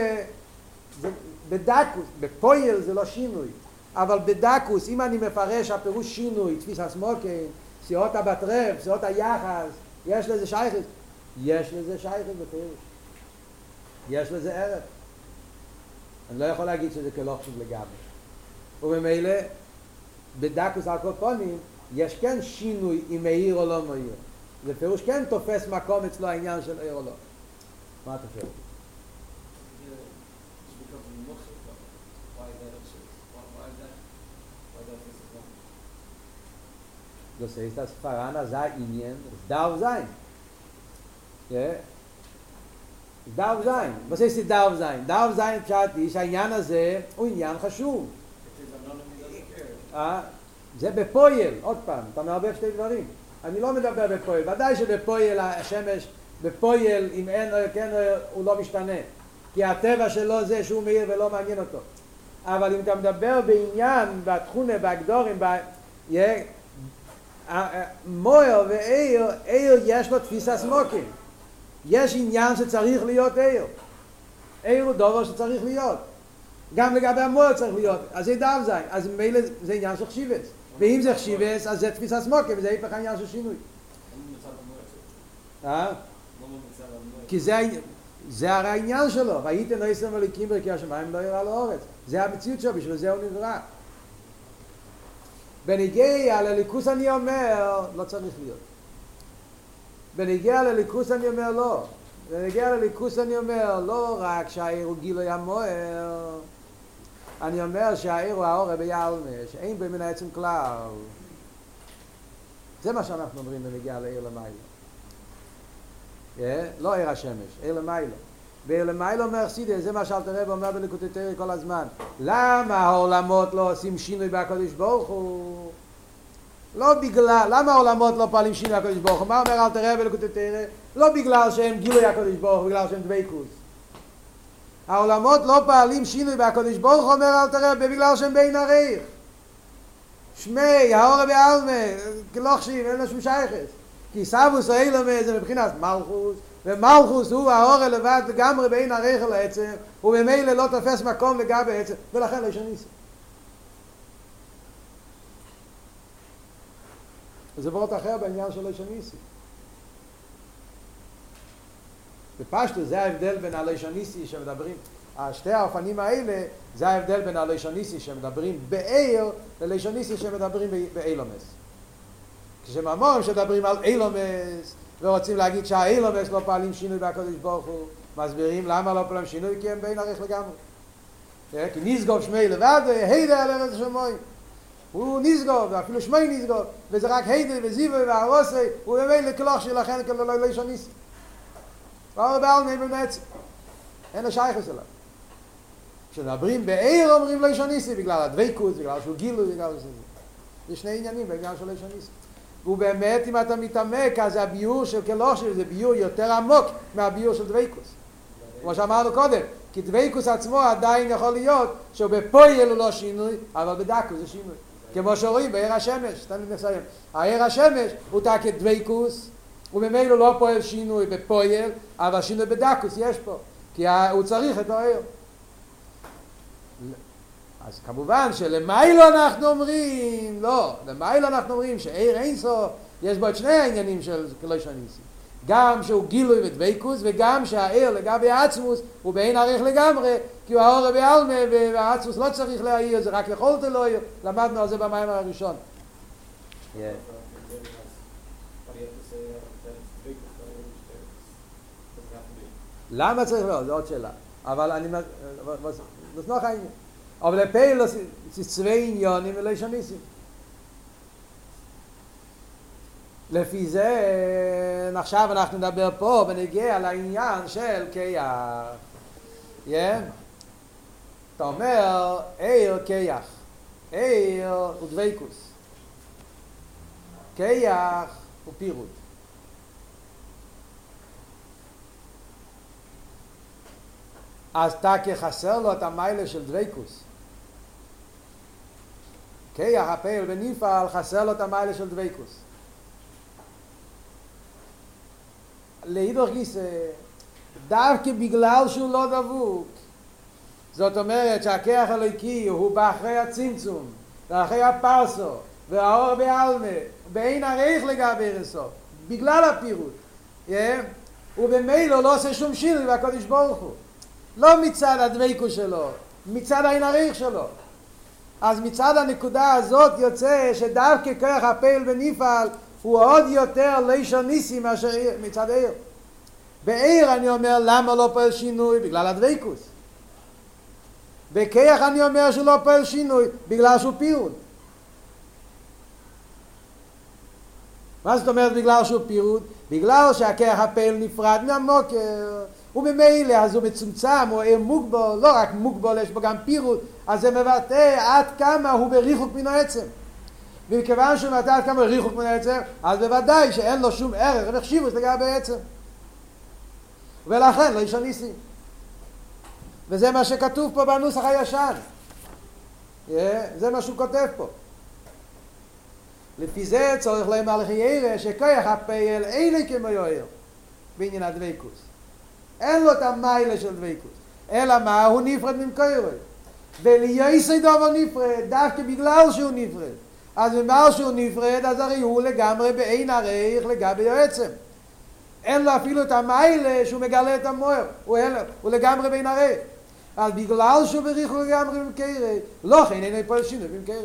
בדקוס, בפויל זה לא שינוי, אבל בדקוס, אם אני מפרש הפירוש שינוי, תפיס הסמוקי, סיעות הבטרף, סיעות היחס, יש לזה שייכת, יש לזה שייכת בפירוש. יש לזה ערך. אני לא יכול להגיד שזה כלא חשוב לגמרי. וממילא, בדקוס על כל פונים, יש כן שינוי אם מאיר או לא מאיר. זה פירוש כן תופס מקום אצלו העניין של עיר או לא. מה אתה חושב? Das heißt, das Farana sei Indien, es darf sein. Ja? דאב זיין, was ist die דאב זיין? דאב זיין פשט ist העניין הזה הוא עניין חשוב. אה? זה בפויל, עוד פעם, אתה מערבב שתי דברים. אני לא מדבר בפויל, ודאי שבפויל השמש, בפויל אם אין או כן הוא לא משתנה. כי הטבע שלו זה שהוא מאיר ולא מעניין אותו. אבל אם אתה מדבר בעניין, בתכונה, בהגדורים, ב... מויר ואיר, איר יש לו תפיסה סמוקים. יש עניין שצריך להיות איר. איר הוא דובר שצריך להיות. גם לגבי המויר צריך להיות. אז זה דאב זין. אז מילא זה עניין של חשיבס. ואם זה חשיבס, אז זה תפיסה סמוקים, וזה היפך העניין של שינוי. כי זה, זה הרי העניין שלו. והייתם לא יסתם וליקים ברכי השמיים לא יראה לאורץ. זה המציאות שלו, בשביל זה הוא נברא. בניגיע לליכוס אני אומר, לא צריך להיות. בניגיע לליכוס אני אומר לא. בניגיע לליכוס אני אומר, לא רק שהעיר הוא גילוי המוער, אני אומר שהעיר הוא האור ביעלמה, שאין בו מן העצם כלל. זה מה שאנחנו אומרים בניגיע לעיר למעלה. לא עיר השמש, עיר למעלה. ולמיילו אומר חסידי, זה מה שאלתר רב אומר בליקוטי תרא כל הזמן. למה העולמות לא עושים שינוי בקדוש ברוך הוא? לא בגלל, למה העולמות לא פועלים שינוי בקדוש ברוך הוא? מה אומר אלתר רב בליקוטי תרא? לא בגלל שהם גילוי הקדוש ברוך הוא, בגלל שהם דבקות. העולמות לא פועלים שינוי בקדוש ברוך הוא, אומר אלתר רב, בגלל שהם בין הרייך. שמי, האור בעלמה, לא חשיב, אין לו שום שייכת. כי סבוס אילמה זה מבחינת מלכוס, ומלכוס הוא האור לבד לגמרי בין הרייך לעצם, וממילא לא תופס מקום לגבי עצם, ולכן לא ישניסו. וזה בורות אחר בעניין של לישניסי. בפשטו זה ההבדל בין הלישניסי שמדברים, שתי האופנים האלה זה ההבדל בין הלישניסי שמדברים בעיר ללישניסי שמדברים באילומס. כשמאמורים שמדברים על אילומס ורוצים להגיד שהאילומס לא פעלים שינוי בקדוש ברוך הוא מסבירים למה לא פעלים שינוי כי הם בין ערך לגמרי. כי נסגוב שמי לבד הידה על ארץ השמיים. הוא נסגוב, ואפילו שמי נסגוב וזה רק הידה וזיבו והרוסי הוא במילא כלוך שלכן כאילו לא ישניס ואור בעלמי בנצ אין השייכס אליו כשמדברים בעיר אומרים לא ישניסי בגלל הדבקות, בגלל שהוא גילו, בגלל זה זה שני עניינים בעניין של ישניסי והוא באמת אם אתה מתעמק אז הביור של קלושר זה ביור יותר עמוק מהביור של דוויקוס כמו שאמרנו קודם כי דוויקוס עצמו עדיין יכול להיות שהוא הוא לא שינוי אבל בדקו זה שינוי כמו שרואים בעיר השמש לי נסיים העיר השמש הוא תקת דוויקוס וממילא לא פועל שינוי בפויל אבל שינוי בדקוס יש פה כי הוא צריך את העיר אז כמובן שלמיילו אנחנו אומרים, לא, למיילו אנחנו אומרים שעיר אין סוף, יש בו את שני העניינים של כלי שניסי. גם שהוא גילוי ודבקוס, וגם שהעיר לגבי העצמוס הוא בעין עריך לגמרי, כי הוא האור בעלמה, והעצמוס לא צריך להעיר, זה רק יכולת לא יהיה. למדנו על זה במים הראשון. למה צריך לא? זו עוד שאלה. אבל אני... זה נוח העניין. אבל לפייל זה צווי עניונים ולא ישניסים. לפי זה עכשיו אנחנו נדבר פה ונגיע לעניין של קייח. Yeah. אתה אומר איר קייח. איר הוא דוויקוס. קייח הוא פירוט. אז תקי חסר לו את המיילה של דוויקוס. כיח הפעל בניפעל חסר לו את המיילה של דוויקוס. להידור גיסא, דווקא בגלל שהוא לא דבוק, זאת אומרת שהכיח הלויקי הוא באחרי הצמצום, ואחרי הפרסו, והאור בעלמה, באין הריך לגבי רסו, בגלל הפירוט, הוא במילא לא עושה שום שינוי והקודש ברוך הוא. לא מצד הדוויקו שלו, מצד העין הריך שלו. אז מצד הנקודה הזאת יוצא שדווקא כוח הפעיל ונפעל הוא עוד יותר לישר ניסי מאשר מצד עיר. בעיר אני אומר למה לא פועל שינוי? בגלל הדוויקוס. בכיח אני אומר שהוא לא פועל שינוי בגלל שהוא פירוד. מה זאת אומרת בגלל שהוא פירוד? בגלל שהכיח הפעיל נפרד מהמוקר וממילא אז הוא מצומצם, הוא עיר מוגבול, לא רק מוגבול, יש בו גם פירוט, אז זה מבטא עד כמה הוא בריחוק מן העצם. ומכיוון שהוא מבטא עד כמה ריחוק מן העצם, אז בוודאי שאין לו שום ערך וחשיבות לגבי העצם. ולכן לא יש ניסים. וזה מה שכתוב פה בנוסח הישן. זה מה שהוא כותב פה. לפי זה צורך להם על חיירה שכוח הפייל אין לי כמו יואר בעניין הדבקוס. אין לו את המיילה של דבקוס. אלא מה? הוא נפרד ממקוירוי. ולייסי דובר נפרד, דווקא בגלל שהוא נפרד. אז בגלל שהוא נפרד, אז הרי הוא לגמרי באין עריך לגבי העצם. אין לו אפילו את המיילה שהוא מגלה את המוער. הוא, הוא לגמרי באין עריך. אז בגלל שהוא בריך לגמרי במקרה, לא כן, אין פה שינוי במקרה.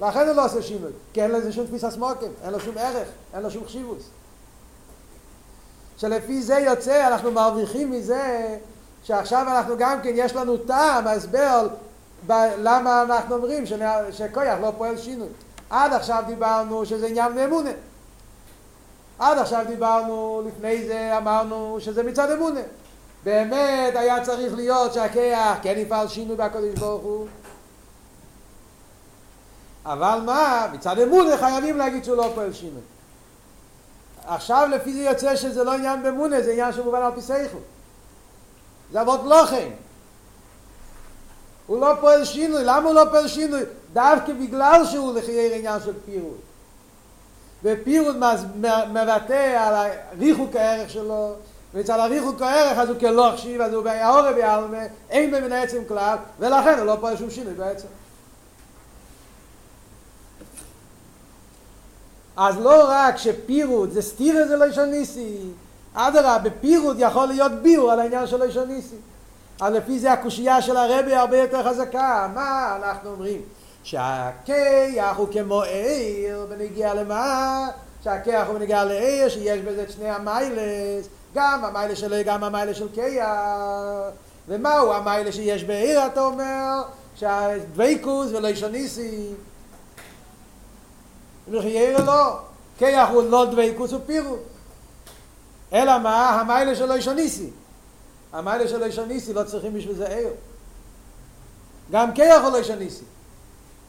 לכן הוא לא עושה שינוי, כי אין לזה שום תפיסה סמוקים, אין לו שום ערך, אין לו שום חשיבוס. שלפי זה יוצא, אנחנו מרוויחים מזה שעכשיו אנחנו גם כן, יש לנו טעם, הסבר ב- למה אנחנו אומרים שכויח לא פועל שינוי. עד עכשיו דיברנו שזה עניין באמונה. עד עכשיו דיברנו, לפני זה אמרנו שזה מצד אמונה. באמת היה צריך להיות שהכיח כן יפעל שינוי בקודש ברוך הוא אבל מה, מצד אמונה חייבים להגיד שהוא לא פועל שינוי עכשיו לפי זה יוצא שזה לא עניין באמונה, זה עניין שמובן על פי סייכו זה לא כן הוא לא פועל שינוי, למה הוא לא פועל שינוי? דווקא בגלל שהוא לחייר עניין של פירוד ופירוד מבטא על הריחוק הערך שלו וצל הריחוק הערך אז הוא כלא החשיב, אז הוא בהעורה בעלמה, אין במן העצם כלל, ולכן הוא לא פועל שום שינוי בעצם. אז לא רק שפירוד זה סתירה זה לא ישוניסי, אדרה, בפירוד יכול להיות ביור על העניין של ישוניסי. אז לפי זה הקושייה של הרבי הרבה יותר חזקה. מה אנחנו אומרים? שהכיח הוא כמו עיר ונגיע למה? שהכיח הוא בנגיע לעיר שיש בזה את שני המיילס גם המיילה של גם המיילה של קיה ומהו המיילה שיש בעיר אתה אומר שהדוויקוס ולא ישניסי וחייר לא קיה הוא לא דוויקוס הוא פירו אלא מה? המיילה של לא ישניסי. המיילה של לא ישניסי לא צריכים בשביל זה עיר גם קיה הוא לא ישניסי.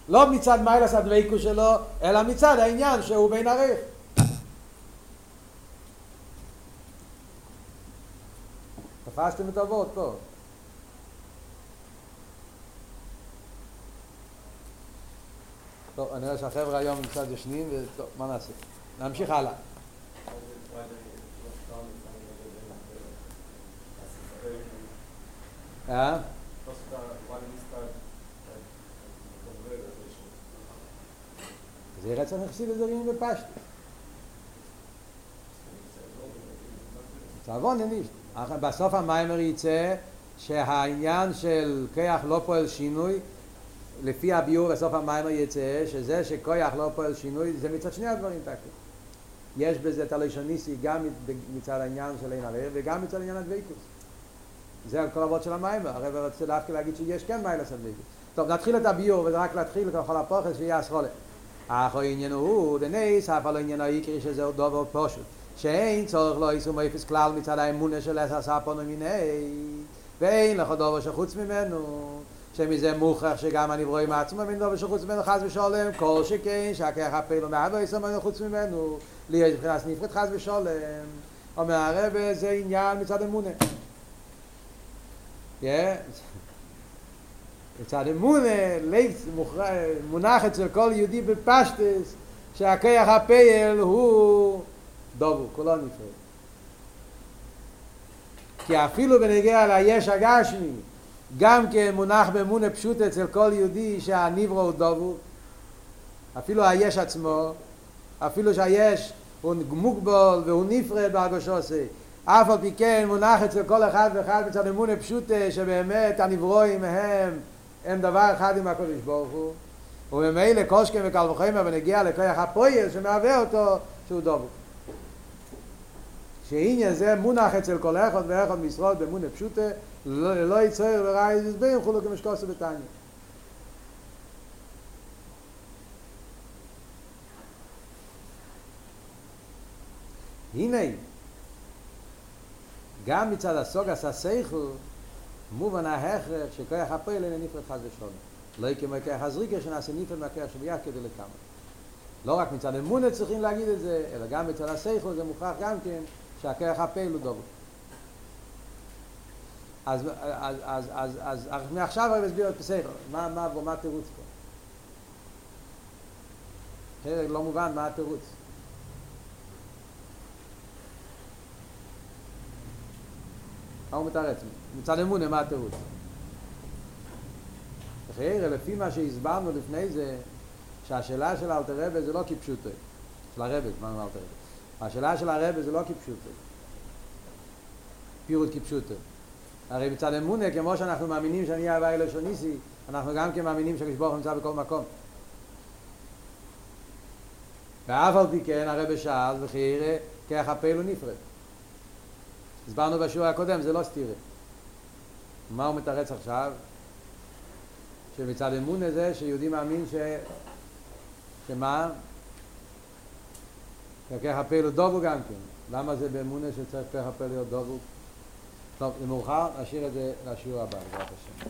לא מצד מיילס הדוויקוס שלו אלא מצד העניין שהוא בין עריך תפסתם את אבות פה. טוב, אני רואה שהחבר'ה היום קצת ישנים, וטוב, מה נעשה? נמשיך הלאה. אה? זה רצח נכסי לזרים בפשט. צעבון ננישט. בסוף המיימר יצא שהעניין של כיח לא פועל שינוי לפי הביור בסוף המיימר יצא שזה שכויח לא פועל שינוי זה מצד שני הדברים תקי יש בזה את הלשוניסי גם מצד העניין של אין הרב וגם מצד העניין הדוויקוס זה כל אבות של המיימר הרב רוצה דווקא להגיד שיש כן מיילס הדוויקוס טוב נתחיל את הביור וזה רק להתחיל את כל הפוחס שיהיה אסכולה אך העניין הוא דנס אף על העניין העיקרי שזה עוד דבר פשוט שאין צורך לא יישום אפס כלל מצד האמונה של אס הספון ומיני ואין לך דובר שחוץ ממנו שמזה מוכרח שגם הנברואים מעצמם אין דובר שחוץ ממנו חס ושולם כל שכן שהכח הפעילו מהווה יישום חוץ ממנו. לי יש מבחינת נפרד חס ושולם אומר הרב זה עניין מצד אמונה. מצד אמונה מונח אצל כל יהודי בפשטס שהכח הפעיל הוא דובו, כולו נפרד. כי אפילו בנגיע ליש הגשמי, גם כן מונח באמונה פשוט אצל כל יהודי שהניברו הוא דובו, אפילו היש עצמו, אפילו שהיש הוא מוגבול והוא נפרד בהרגושוסי, אף על פי כן מונח אצל כל אחד ואחד מצד אמונה פשוטה שבאמת הנברואים הם הם דבר אחד עם הקודש ברוך הוא. וממילא קושקם וקל וחומר ונגיע לכוח הפויל שמהווה אותו שהוא דובו שעניין זה מונח אצל כל אחד ואחד משרות במונה פשוטה לא, לא יצר וראה איזה סברים חולו כמשקוסו בטניה הנה גם מצד הסוג עשה סייכו, מובן ההכרח שכוח הפועל אינו נפרד חס ושלום. לא כמו כוח הזריקה שנעשה נפרד מהכוח שביח כדי לקמה. לא רק מצד אמונה צריכים להגיד את זה, אלא גם מצד הסייכו זה מוכרח גם כן שהכוח הפועל הוא דובו. אז, אז, אז, אז, אז, אז מעכשיו אני מסביר את פסייכו, מה, מה, מה התירוץ פה? אחרת לא מובן מה התירוץ. מה הוא מתרץ? מצד אמונה, מה התירוץ? אחרי, לפי מה שהסברנו לפני זה, שהשאלה של אלתר רבי זה לא כפשוטו. של הרבי, מה אלתר רבי? השאלה של הרבי זה לא כפשוטו. פירוט כפשוטו. הרי מצד אמונה, כמו שאנחנו מאמינים שאני אהבה אלו שוניסי, אנחנו גם כן מאמינים שהקדוש נמצא בכל מקום. ואף על פי כן הרבי שאל, וכי יראה, כרך הפעיל הוא נפרד. הסברנו בשיעור הקודם, זה לא סתירה. מה הוא מתרץ עכשיו? שמצד אמון הזה שיהודי מאמין ש... שמה? שכך הפעיל הוא דובו גם כן. למה זה באמונה שצריך ככה הפעיל להיות דובו? טוב, זה מאוחר, נשאיר את זה לשיעור הבא, בעזרת השם.